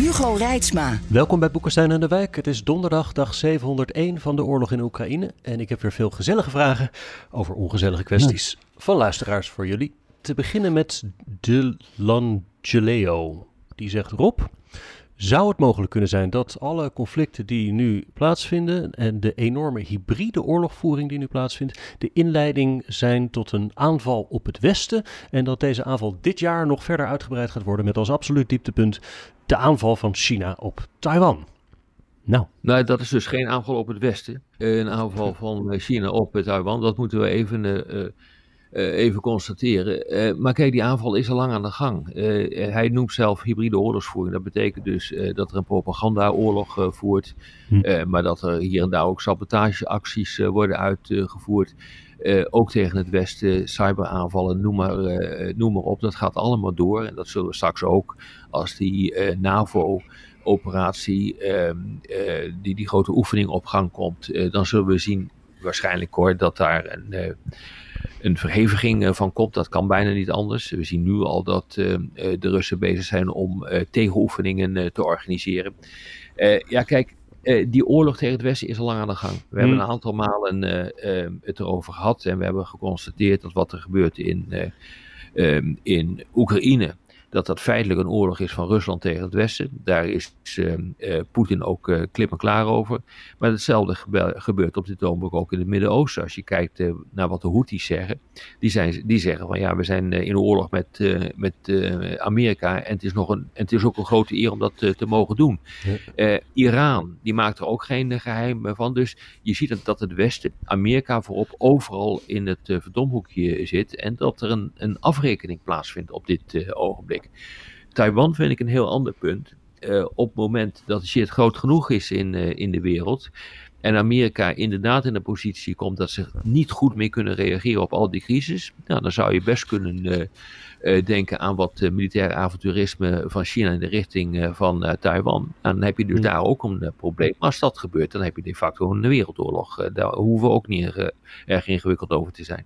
Hugo Reitsma. Welkom bij Boekenstein en de Wijk. Het is donderdag, dag 701 van de oorlog in Oekraïne. En ik heb weer veel gezellige vragen over ongezellige kwesties van luisteraars voor jullie. Te beginnen met De Langeleo. Die zegt Rob, zou het mogelijk kunnen zijn dat alle conflicten die nu plaatsvinden en de enorme hybride oorlogvoering die nu plaatsvindt, de inleiding zijn tot een aanval op het Westen en dat deze aanval dit jaar nog verder uitgebreid gaat worden met als absoluut dieptepunt de aanval van China op Taiwan? Nou. Nou, dat is dus geen aanval op het Westen. Een aanval van China op Taiwan, dat moeten we even uh, uh, even constateren. Uh, maar kijk, die aanval is al lang aan de gang. Uh, hij noemt zelf hybride oorlogsvoering. Dat betekent dus dat er een propagandaoorlog voert. Hm. maar dat er hier en daar ook sabotageacties worden uitgevoerd. ook tegen het Westen, cyberaanvallen, noem maar, noem maar op. Dat gaat allemaal door. En dat zullen we straks ook als die NAVO operatie, ehm, die, die grote oefening op gang komt, dan zullen we zien, waarschijnlijk hoor, dat daar een, een verheviging eh, van komt. Dat kan bijna niet anders. We zien nu al dat eh, eh, de Russen bezig zijn om tegenoefeningen te organiseren. ja, kijk, die oorlog tegen het Westen is al lang aan de gang. We hebben hmm. een aantal malen het erover gehad en we hebben geconstateerd dat wat er gebeurt in, in Oekraïne dat dat feitelijk een oorlog is van Rusland tegen het Westen. Daar is uh, uh, Poetin ook uh, klip en klaar over. Maar hetzelfde gebeurt op dit ogenblik ook in het Midden-Oosten. Als je kijkt naar wat de Houthis zeggen. Die, zijn, die zeggen van ja, we zijn in oorlog met, met Amerika. En het, is nog een, en het is ook een grote eer om dat te mogen doen. Iran, die maakt er ook geen geheim van. Dus je ziet dat het Westen, Amerika voorop, overal in het verdomhoekje zit. En dat er een, een afrekening plaatsvindt op dit ogenblik. Taiwan vind ik een heel ander punt. Uh, op het moment dat shit groot genoeg is in, uh, in de wereld. En Amerika inderdaad in de positie komt dat ze niet goed meer kunnen reageren op al die crisis. Nou, dan zou je best kunnen uh, denken aan wat militair avonturisme van China in de richting van Taiwan. En dan heb je dus hmm. daar ook een probleem. Maar als dat gebeurt, dan heb je de facto een wereldoorlog. daar hoeven we ook niet erg ingewikkeld over te zijn.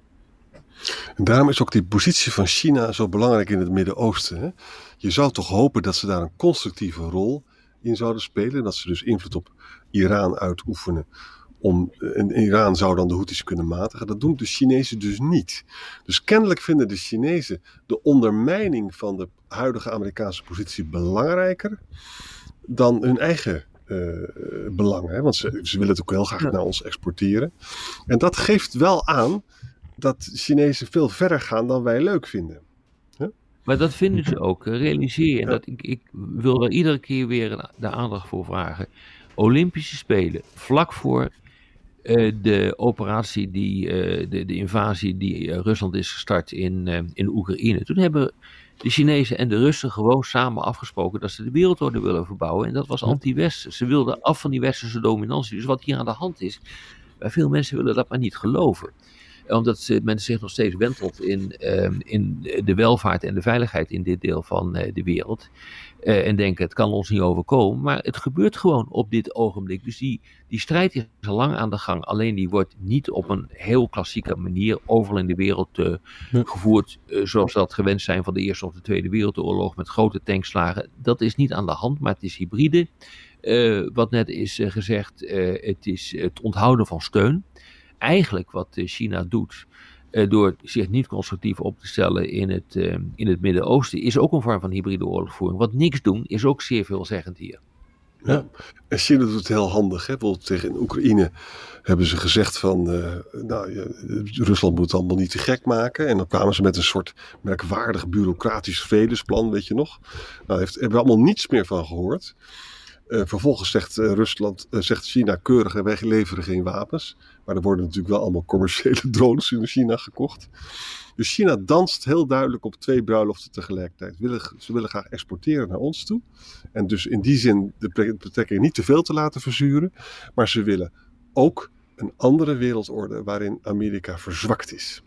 En daarom is ook die positie van China zo belangrijk in het Midden-Oosten. Je zou toch hopen dat ze daar een constructieve rol in zouden spelen. Dat ze dus invloed op Iran uitoefenen. Om, en Iran zou dan de Houthis kunnen matigen. Dat doen de Chinezen dus niet. Dus kennelijk vinden de Chinezen de ondermijning van de huidige Amerikaanse positie belangrijker dan hun eigen uh, belang. Hè? Want ze, ze, willen het ook heel graag naar ons exporteren. En dat geeft wel aan dat Chinezen veel verder gaan dan wij leuk vinden. Maar dat vinden ze ook. Realiseer je. Dat ik, ik wil er iedere keer weer de aandacht voor vragen. Olympische Spelen, vlak voor uh, de operatie, die, uh, de, de, invasie die uh, Rusland is gestart in, in Oekraïne. Toen hebben de Chinezen en de Russen gewoon samen afgesproken dat ze de wereldorde willen verbouwen. En dat was anti-Westen. Ze wilden af van die westerse dominantie. Dus wat hier aan de hand is, veel mensen willen dat maar niet geloven omdat mensen zich nog steeds wentelt in, ehm, in de welvaart en de veiligheid in dit deel van eh, de wereld. Uh, en denken, het kan ons niet overkomen. Maar het gebeurt gewoon op dit ogenblik. Dus die, die strijd is al lang aan de gang. Alleen die wordt niet op een heel klassieke manier overal in de wereld uh, gevoerd. zoals dat gewend zijn van de Eerste of de Tweede Wereldoorlog. Met grote tankslagen. Dat is niet aan de hand, maar het is hybride. wat net is gezegd, het is het onthouden van steun eigenlijk wat eh, China doet, uh, door zich niet constructief op te stellen in het, uh, in het Midden-Oosten, is ook een vorm van hybride oorlogsvoering. Wat niks doen is ook zeer veelzeggend hier. Ja, en China doet het heel handig. Hè? Bijvoorbeeld tegen Oekraïne hebben ze gezegd van, nou, Rusland moet het allemaal niet te gek maken. En dan kwamen ze met een soort merkwaardig bureaucratisch vredesplan, weet je nog. Nou, heeft, hebben we allemaal niets meer van gehoord. Uh, vervolgens zegt Rusland, zegt China keurig, wij leveren geen wapens. Maar er worden natuurlijk wel allemaal commerciële drones in China gekocht. Dus China danst heel duidelijk op twee bruiloften tegelijkertijd. ze willen graag exporteren naar ons toe. En dus in die zin de betrekking niet te veel te laten verzuren. Maar ze willen ook een andere wereldorde waarin Amerika verzwakt is.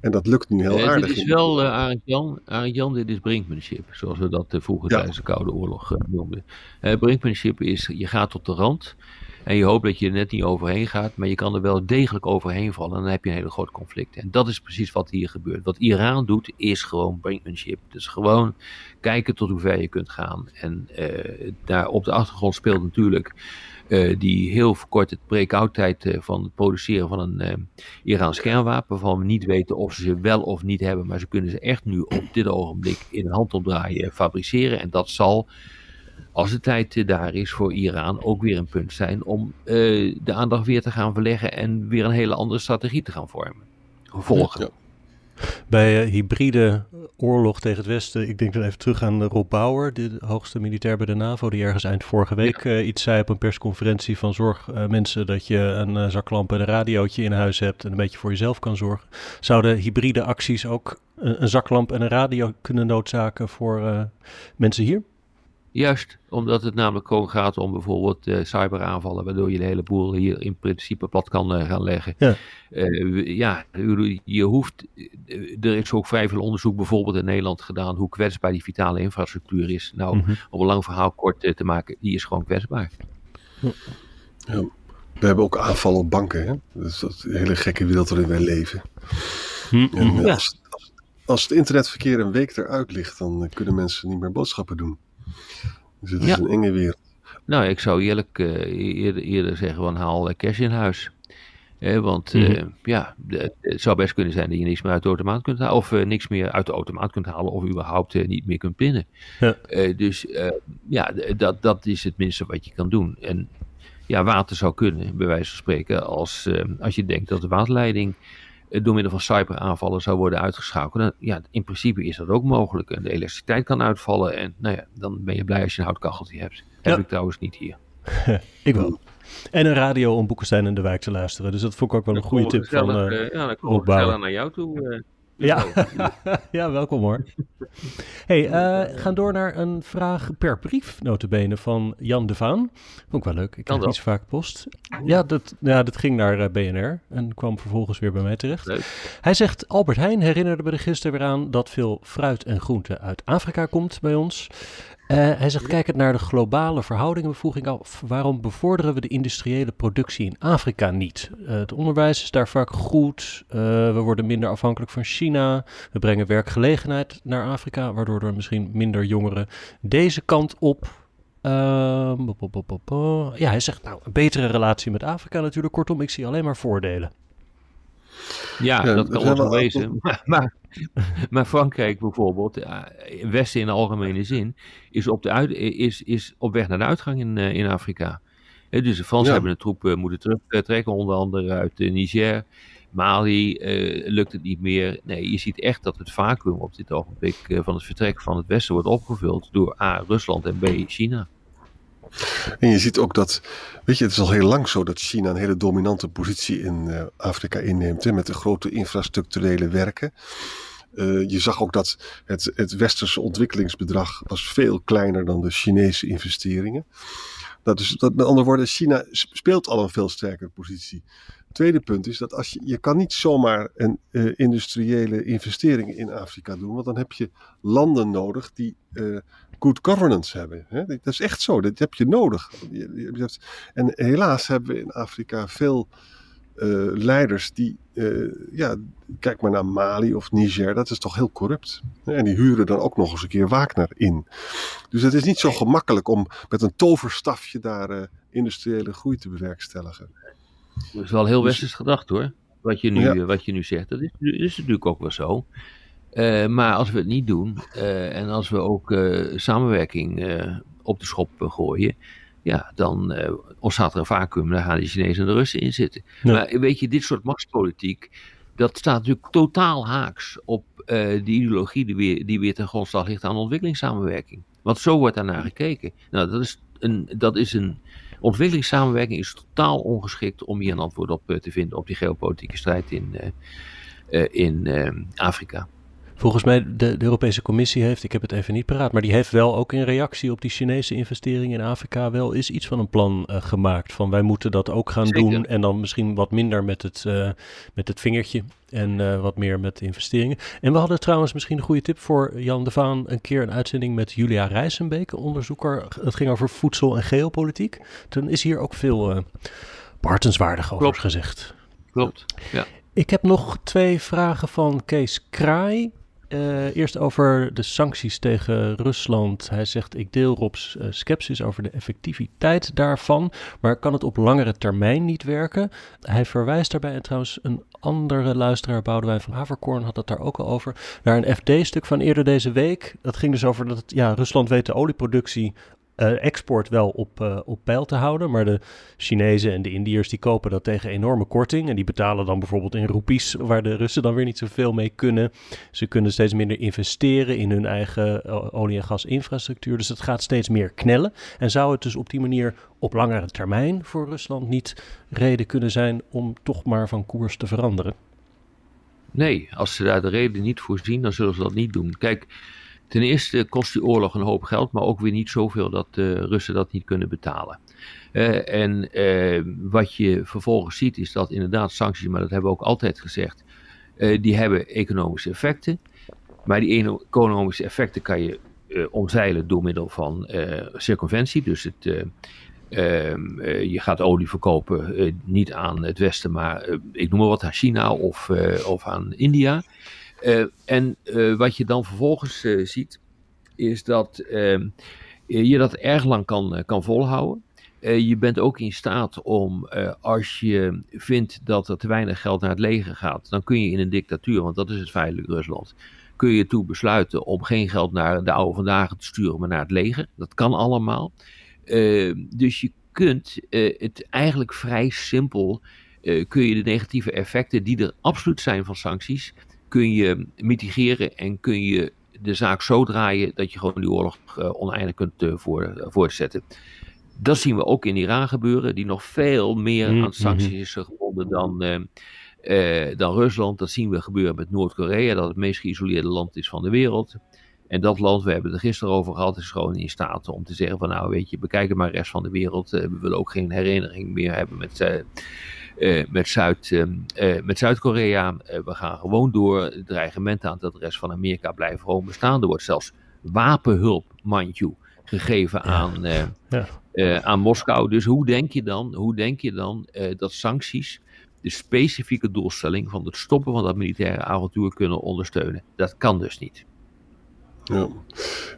En dat lukt nu heel aardig. Dit is wel, uh, Arend Jan, Arend Jan, dit is brinkmanship, zoals we dat uh, vroeger tijdens de Koude Oorlog noemden. brinkmanship is, je gaat op de rand en je hoopt dat je er net niet overheen gaat, maar je kan er wel degelijk overheen vallen en dan heb je een hele groot conflict. En dat is precies wat hier gebeurt. Wat Iran doet, is gewoon brinkmanship. Dus gewoon kijken tot hoe ver je kunt gaan. En daar op de achtergrond speelt natuurlijk uh, die heel verkorte break-out tijd uh, van het produceren van een uh, Iraans kernwapen, waarvan we niet weten of ze ze wel of niet hebben, maar ze kunnen ze echt nu op dit ogenblik in een handopdraaien fabriceren. En dat zal, als de tijd daar is voor Iran, ook weer een punt zijn om de aandacht weer te gaan verleggen en weer een hele andere strategie te gaan vormen. Volgen. Ja. Bij uh, hybride oorlog tegen het Westen, ik denk dan even terug aan Rob Bauer, de hoogste militair bij de NAVO, die ergens eind vorige week uh, iets zei op een persconferentie van zorg uh, mensen dat je een zaklamp en een radiootje in huis hebt en een beetje voor jezelf kan zorgen. Zouden hybride acties ook een, een zaklamp en een radio kunnen noodzaken voor mensen hier? Juist, omdat het namelijk gewoon gaat om bijvoorbeeld uh, cyberaanvallen, waardoor je de hele boel hier in principe plat kan uh, gaan leggen. Ja, uh, ja je hoeft, er is ook vrij veel onderzoek bijvoorbeeld in Nederland gedaan hoe kwetsbaar die vitale infrastructuur is. Nou, mm -hmm. om een lang verhaal kort te maken, die is gewoon kwetsbaar. Ja. We hebben ook aanvallen op banken, hè? Dat is dat hele gekke wereld waarin wij leven. Mm -hmm. en, als, als, als het internetverkeer een week eruit ligt, dan kunnen mensen niet meer boodschappen doen. Dus het is een enge wereld. Nou, ik zou eerlijk uh, eerder, eerder, zeggen van haal cash in huis. Eh, want mm -hmm. ja, het zou best kunnen zijn dat je niks meer uit de automaat kunt halen. Of niks meer uit de automaat kunt halen. Of überhaupt niet meer kunt pinnen. Ja. dus ja, dat, dat is het minste wat je kan doen. En ja, water zou kunnen, bij wijze van spreken. Als, als je denkt dat de waterleiding eh, door middel van cyberaanvallen zou worden uitgeschakeld. ja, in principe is dat ook mogelijk. En de elektriciteit kan uitvallen. En nou ja, dan ben je blij als je een houtkacheltje hebt. Heb ik trouwens niet hier. ik wel. En een radio om Boekenstein in de wijk te luisteren. Dus dat vond ik ook wel een goede tip van uh, Ja, dan kom ik naar jou toe. Uh. Ja. ja, welkom hoor. hey, uh, gaan door naar een vraag per brief, notabene, van Jan de Vaan. Vond ik wel leuk, ik krijg niet zo vaak post. Ja dat, ja, dat ging naar uh, BNR en kwam vervolgens weer bij mij terecht. Leuk. Hij zegt, Albert Heijn herinnerde me er gisteren weer aan dat veel fruit en groente uit Afrika komt bij ons. Uh, hij zegt, kijkend naar de globale verhoudingen, vroeg ik af, waarom bevorderen we de industriële productie in Afrika niet? Uh, het onderwijs is daar vaak goed, uh, we worden minder afhankelijk van China, we brengen werkgelegenheid naar Afrika, waardoor er misschien minder jongeren deze kant op... Ehm, ja, hij zegt, nou, een betere relatie met Afrika natuurlijk. Kortom, ik zie alleen maar voordelen. Ja, ja dat kan wel zo wezen. Maar, maar, Frankrijk bijvoorbeeld, in Westen in de algemene zin, is op, de uit, is, is op weg naar de uitgang in, eh, in Afrika. dus de Fransen hebben de troepen moeten terugtrekken, onder andere uit Niger. Mali uh, lukt het niet meer. Nee, je ziet echt dat het vacuüm op dit ogenblik van het vertrek van het Westen wordt opgevuld door A. Rusland en B. China. En je ziet ook dat, weet je, het is al heel lang zo dat China een hele dominante positie in uh, Afrika inneemt. Hè, met de grote infrastructurele werken. Uh, je zag ook dat het, het westerse ontwikkelingsbedrag was veel kleiner dan de Chinese investeringen. Dat is, dat, met andere woorden, China speelt al een veel sterkere positie. Tweede punt is dat als je, je kan niet zomaar een uh, industriële investering in Afrika doen, want dan heb je landen nodig die uh, good governance hebben. Hè? Dat is echt zo, dat heb je nodig. En helaas hebben we in Afrika veel uh, leiders die, ja, kijk maar naar Mali of Niger, dat is toch heel corrupt. En die huren dan ook nog eens een keer Wagner in. Dus het is niet zo gemakkelijk om met een toverstafje daar industriële groei te bewerkstelligen. Dat is wel heel dus- westers gedacht hoor, wat je nu, ja. wat je nu zegt. Dat is, is natuurlijk ook wel zo. Uh, maar als we het niet doen uh, en als we ook uh, samenwerking op de schop gooien, ja, dan ontstaat er een vacuüm. Daar gaan de Chinezen en de Russen in zitten. Ja. Maar weet je, dit soort machtspolitiek, dat staat natuurlijk totaal haaks op de ideologie die weer, die weer ten grondslag ligt aan ontwikkelingssamenwerking. Want zo wordt daarnaar gekeken. Nou, dat is een, dat is een ontwikkelingssamenwerking is totaal ongeschikt om hier een antwoord op te vinden op die geopolitieke strijd in, in Afrika. Volgens mij, de, de, Europese Commissie heeft, ik heb het even niet paraat, maar die heeft wel ook in reactie op die Chinese investeringen in Afrika wel is iets van een plan uh, gemaakt. Van wij moeten dat ook gaan Zeker. doen en dan misschien wat minder met het, uh, met het vingertje en uh, wat meer met investeringen. En we hadden trouwens misschien een goede tip voor Jan de Vaan, een keer een uitzending met Julia Rijsenbeek, onderzoeker. Het ging over voedsel en geopolitiek. Toen is hier ook veel behartenswaardig over gezegd. Klopt, ja. Ik heb nog twee vragen van Kees Kraai. Uh, eerst over de sancties tegen Rusland. Hij zegt: Ik deel Rob's uh, sceptisch over de effectiviteit daarvan, maar kan het op langere termijn niet werken? Hij verwijst daarbij, en trouwens, een andere luisteraar, Boudewijn van Haverkorn, had het daar ook al over, naar een FD-stuk van eerder deze week. Dat ging dus over dat ja, Rusland weet de olieproductie uh, export wel op, uh, op peil te houden. Maar de Chinezen en de Indiërs die kopen dat tegen enorme korting. En die betalen dan bijvoorbeeld in roepies, waar de Russen dan weer niet zoveel mee kunnen. Ze kunnen steeds minder investeren in hun eigen uh, olie- en gasinfrastructuur. Dus het gaat steeds meer knellen. En zou het dus op die manier op langere termijn voor Rusland niet reden kunnen zijn om toch maar van koers te veranderen? Nee, als ze daar de reden niet voor zien, dan zullen ze dat niet doen. Kijk, Ten eerste kost die oorlog een hoop geld, maar ook weer niet zoveel dat de Russen dat niet kunnen betalen. Uh, en uh, wat je vervolgens ziet is dat inderdaad sancties, maar dat hebben we ook altijd gezegd, uh, die hebben economische effecten. Maar die economische effecten kan je omzeilen door middel van circumventie. Dus het, ehm, je gaat olie verkopen niet aan het Westen, maar ik noem maar wat aan China of, of aan India. Uh, en uh, wat je dan vervolgens uh, ziet, is dat ehm, je dat erg lang kan, kan volhouden. je bent ook in staat om, als je vindt dat er te weinig geld naar het leger gaat, dan kun je in een dictatuur, want dat is het feitelijk Rusland, kun je toe besluiten om geen geld naar de oude vandaag te sturen, maar naar het leger. Dat kan allemaal. Ehm, dus je kunt het eigenlijk vrij simpel, kun je de negatieve effecten die er absoluut zijn van sancties, kun je mitigeren en kun je de zaak zo draaien dat je gewoon die oorlog uh, oneindig kunt voor, uh, voortzetten. Dat zien we ook in Iran gebeuren, die nog veel meer Mm, aan sancties is gebonden dan, eh, dan Rusland. Dat zien we gebeuren met Noord-Korea, dat het meest geïsoleerde land is van de wereld. En dat land, we hebben het er gisteren over gehad, is gewoon in staat om te zeggen van nou weet je, bekijk maar de rest van de wereld. we willen ook geen herinnering meer hebben met uh, met, Zuid, uh, met Zuid-Korea. we gaan gewoon door. Het dreigement aan de rest van Amerika blijft gewoon bestaan. Er wordt zelfs wapenhulp, mind you, gegeven aan, ja. aan Moskou. Dus hoe denk je dan, hoe denk je dan dat sancties de specifieke doelstelling van het stoppen van dat militaire avontuur kunnen ondersteunen? Dat kan dus niet. Ja.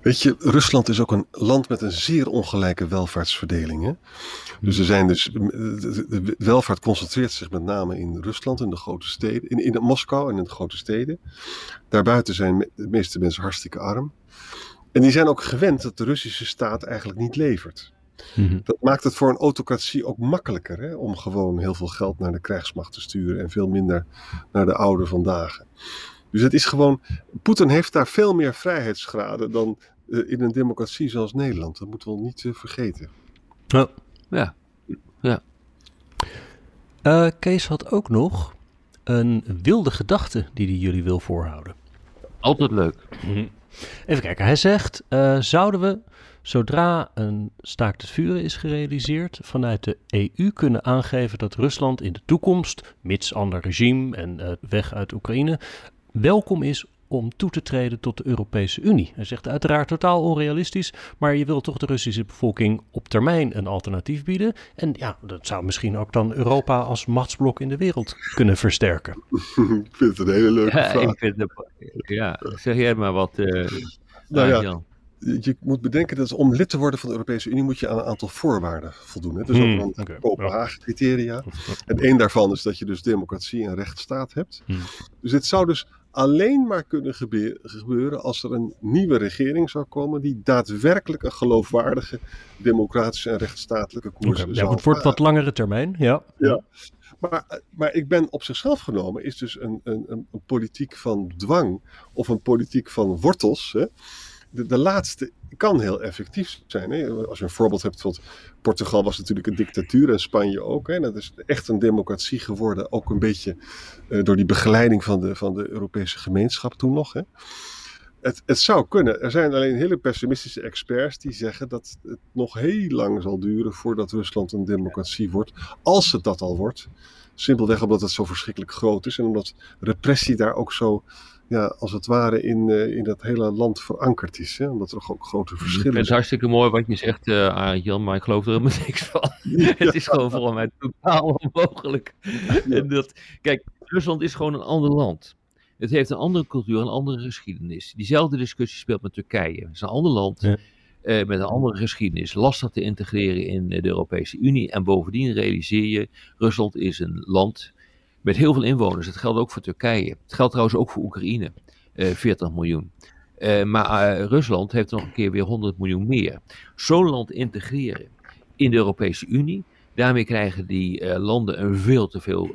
Weet je, Rusland is ook een land met een zeer ongelijke welvaartsverdeling. Hè? Dus er zijn dus, de welvaart concentreert zich met name in Rusland, in de grote steden, in, in Moskou en in de grote steden. Daarbuiten zijn de meeste mensen hartstikke arm. En die zijn ook gewend dat de Russische staat eigenlijk niet levert. Mm-hmm. Dat maakt het voor een autocratie ook makkelijker hè, om gewoon heel veel geld naar de krijgsmacht te sturen en veel minder naar de oude vandaag. Dus het is gewoon, Poetin heeft daar veel meer vrijheidsgraden dan uh, in een democratie zoals Nederland. Dat moeten we niet uh, vergeten. Ja. Ja. ja. Uh, Kees had ook nog een wilde gedachte die hij jullie wil voorhouden. Altijd leuk. Mm-hmm. Even kijken, hij zegt, uh, zouden we zodra een staakt het vuren is gerealiseerd vanuit de EU kunnen aangeven dat Rusland in de toekomst, mits ander regime en uh, weg uit Oekraïne, welkom is om toe te treden tot de Europese Unie. Hij zegt uiteraard totaal onrealistisch, maar je wil toch de Russische bevolking op termijn een alternatief bieden. En ja, dat zou misschien ook dan Europa als machtsblok in de wereld kunnen versterken. ik vind het een hele leuke ja, vraag. Ik vind het, ja, zeg jij maar wat. Uh, nou ja, Jan. je moet bedenken dat om lid te worden van de Europese Unie moet je aan een aantal voorwaarden voldoen. Hè? Dus Hmm, ook aan oké, Kopenhagen-criteria. En één daarvan is dat je dus democratie en rechtsstaat hebt. Hmm. Dus dit zou dus alleen maar kunnen gebe- gebeuren als er een nieuwe regering zou komen die daadwerkelijk een geloofwaardige democratische en rechtsstatelijke koers zou Ja, het wordt wat varen. langere termijn, ja. Ja. Maar, maar ik ben op zichzelf genomen, is dus een, een, een, een politiek van dwang of een politiek van wortels. Hè? De, de laatste kan heel effectief zijn. Hè? Als je een voorbeeld hebt, Portugal was natuurlijk een dictatuur en Spanje ook. Hè? Dat is echt een democratie geworden, ook een beetje uh, door die begeleiding van de, van de Europese gemeenschap toen nog. Hè? Het, het zou kunnen. Er zijn alleen hele pessimistische experts die zeggen dat het nog heel lang zal duren voordat Rusland een democratie wordt, als het dat al wordt. Simpelweg omdat het zo verschrikkelijk groot is en omdat repressie daar ook zo, ja, als het ware, in, uh, in dat hele land verankerd is. Hè? Omdat er ook grote verschillen zijn. Het is hartstikke mooi wat je zegt, uh, Jan, maar ik geloof er helemaal niks van. Ja. het is gewoon voor mij totaal onmogelijk. Ja. Dat, kijk, Rusland is gewoon een ander land. Het heeft een andere cultuur, een andere geschiedenis. Diezelfde discussie speelt met Turkije. Het is een ander land. Ja. Uh, met een andere geschiedenis, lastig te integreren in de Europese Unie. En bovendien realiseer je, Rusland is een land met heel veel inwoners. Dat geldt ook voor Turkije. Het geldt trouwens ook voor Oekraïne, uh, 40 miljoen. Uh, maar Rusland heeft nog een keer weer 100 miljoen meer. Zo'n land integreren in de Europese Unie, daarmee krijgen die landen een veel te veel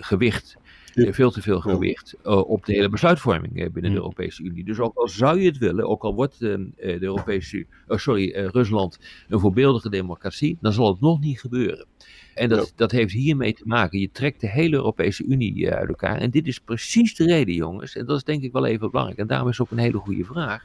gewicht ja. veel te veel gewicht uh, op de hele besluitvorming uh, binnen de Europese Unie. Dus ook al zou je het willen, ook al wordt uh, de Europese, sorry, Rusland een voorbeeldige democratie, dan zal het nog niet gebeuren. En dat, ja. dat heeft hiermee te maken. Je trekt de hele Europese Unie uit elkaar. En dit is precies de reden, jongens. En dat is denk ik wel even belangrijk. En daarom is ook een hele goede vraag.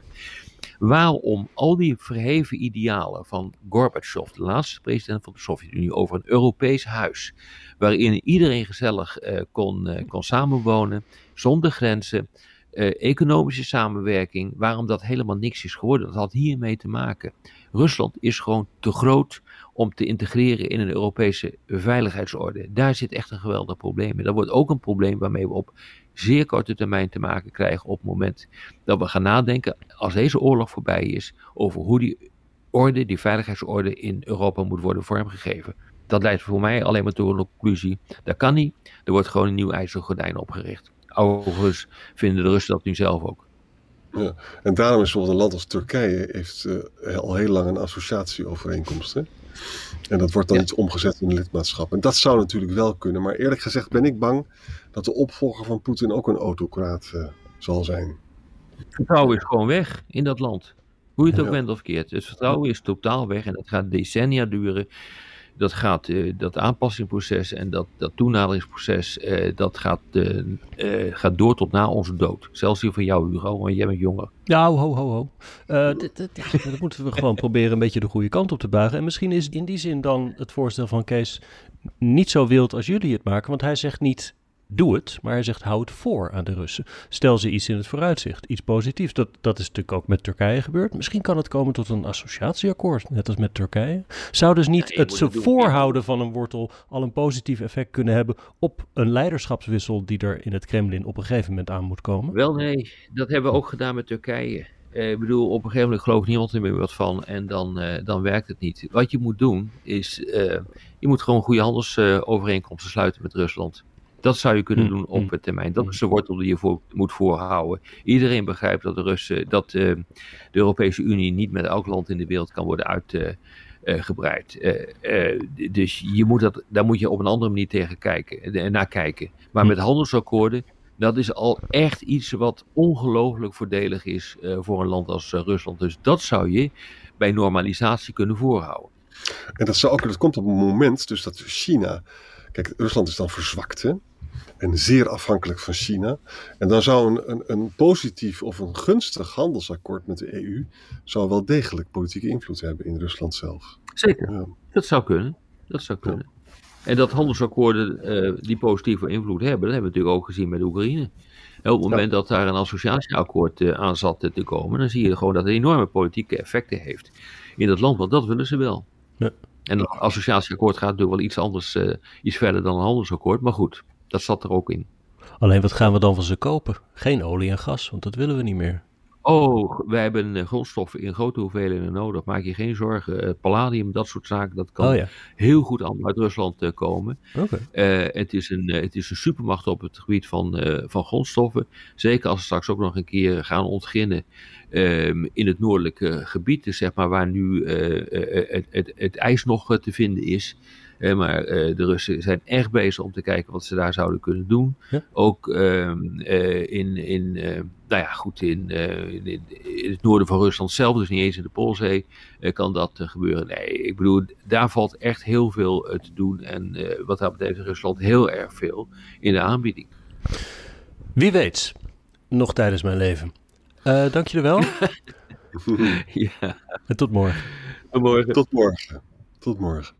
Waarom al die verheven idealen van Gorbachev, de laatste president van de Sovjet-Unie, over een Europees huis, waarin iedereen gezellig uh, kon, uh, kon samenwonen, zonder grenzen, uh, economische samenwerking, waarom dat helemaal niks is geworden. Dat had hiermee te maken. Rusland is gewoon te groot om te integreren in een Europese veiligheidsorde. Daar zit echt een geweldig probleem in. Dat wordt ook een probleem waarmee we op zeer korte termijn te maken krijgen op het moment dat we gaan nadenken, als deze oorlog voorbij is, over hoe die orde, die veiligheidsorde in Europa moet worden vormgegeven. Dat leidt voor mij alleen maar tot een conclusie. Dat kan niet. Er wordt gewoon een nieuw ijzeren gordijn opgericht. Overigens vinden de Russen dat nu zelf ook. Ja, en daarom is bijvoorbeeld een land als Turkije heeft uh, al heel lang een associatieovereenkomst. Hè? En dat wordt dan ja. niet omgezet in lidmaatschap. En dat zou natuurlijk wel kunnen. Maar eerlijk gezegd ben ik bang dat de opvolger van Poetin ook een autocraat uh, zal zijn. Het vertrouwen is gewoon weg in dat land. Hoe je het ook ja. bent of keert. Het vertrouwen is totaal weg en dat gaat decennia duren dat gaat, uh, dat aanpassingsproces en dat, dat toenaderingsproces, uh, dat gaat, uh, gaat door tot na onze dood. Zelfs hier van jou, Hugo, want jij bent jonger. Ja, ho, ho, ho. dat moeten we gewoon proberen een beetje de goede kant op te buigen. En misschien is in die zin dan het voorstel van Kees niet zo wild als jullie het maken. Want hij zegt niet doe het, maar hij zegt hou het voor aan de Russen. Stel ze iets in het vooruitzicht, iets positiefs. Dat, dat is natuurlijk ook met Turkije gebeurd. Misschien kan het komen tot een associatieakkoord, net als met Turkije. Zou dus niet ja, het ze voorhouden van een wortel al een positief effect kunnen hebben op een leiderschapswissel die er in het Kremlin op een gegeven moment aan moet komen? Wel nee, dat hebben we ook gedaan met Turkije. Uh, ik bedoel, op een gegeven moment gelooft niemand er meer wat van en dan, uh, dan werkt het niet. Wat je moet doen is, uh, je moet gewoon goede handelsovereenkomsten sluiten met Rusland. Dat zou je kunnen doen op het termijn. Dat is de wortel die je voor, moet voorhouden. Iedereen begrijpt dat de, Russen, dat uh, de Europese Unie niet met elk land in de wereld kan worden uitgebreid. Uh, uh, dus je moet dat, daar moet je op een andere manier tegen kijken, naar kijken. Maar met handelsakkoorden, dat is al echt iets wat ongelooflijk voordelig is voor een land als Rusland. Dus dat zou je bij normalisatie kunnen voorhouden. En dat, zou ook, dat komt op een moment dus dat China. Kijk, Rusland is dan verzwakt. Hè? En zeer afhankelijk van China. En dan zou een, een, een, positief of een gunstig handelsakkoord met de EU zou wel degelijk politieke invloed hebben in Rusland zelf. Zeker, ja. dat zou kunnen. Dat zou kunnen. Ja. En dat handelsakkoorden uh, die positieve invloed hebben, dat hebben we natuurlijk ook gezien met Oekraïne. En op het moment ja. dat daar een associatieakkoord uh, aan zat te komen, dan zie je gewoon dat het enorme politieke effecten heeft in dat land, want dat willen ze wel. Ja. En een associatieakkoord gaat natuurlijk wel iets anders, uh, iets verder dan een handelsakkoord, maar goed, dat zat er ook in. Alleen wat gaan we dan van ze kopen? Geen olie en gas, want dat willen we niet meer. Oh, wij hebben uh, grondstoffen in grote hoeveelheden nodig. Maak je geen zorgen. Uh, palladium, dat soort zaken, dat kan oh, ja. heel goed uit Rusland uh, komen. Okay. het, is een, het is een supermacht op het gebied van, van grondstoffen. Zeker als ze straks ook nog een keer gaan ontginnen ehm, in het noordelijke gebied, dus zeg maar waar nu het, het, het, ijs nog te vinden is. Maar de Russen zijn echt bezig om te kijken wat ze daar zouden kunnen doen. Ook ehm, in, in nou ja, goed, in, in, in, het noorden van Rusland zelf, dus niet eens in de Poolzee, kan dat gebeuren. Nee, ik bedoel, daar valt echt heel veel te doen. En wat dat betreft Rusland heel erg veel in de aanbieding. Wie weet, nog tijdens mijn leven. Uh, dank jullie wel. ja. En tot morgen. Tot morgen. Tot morgen. Tot morgen.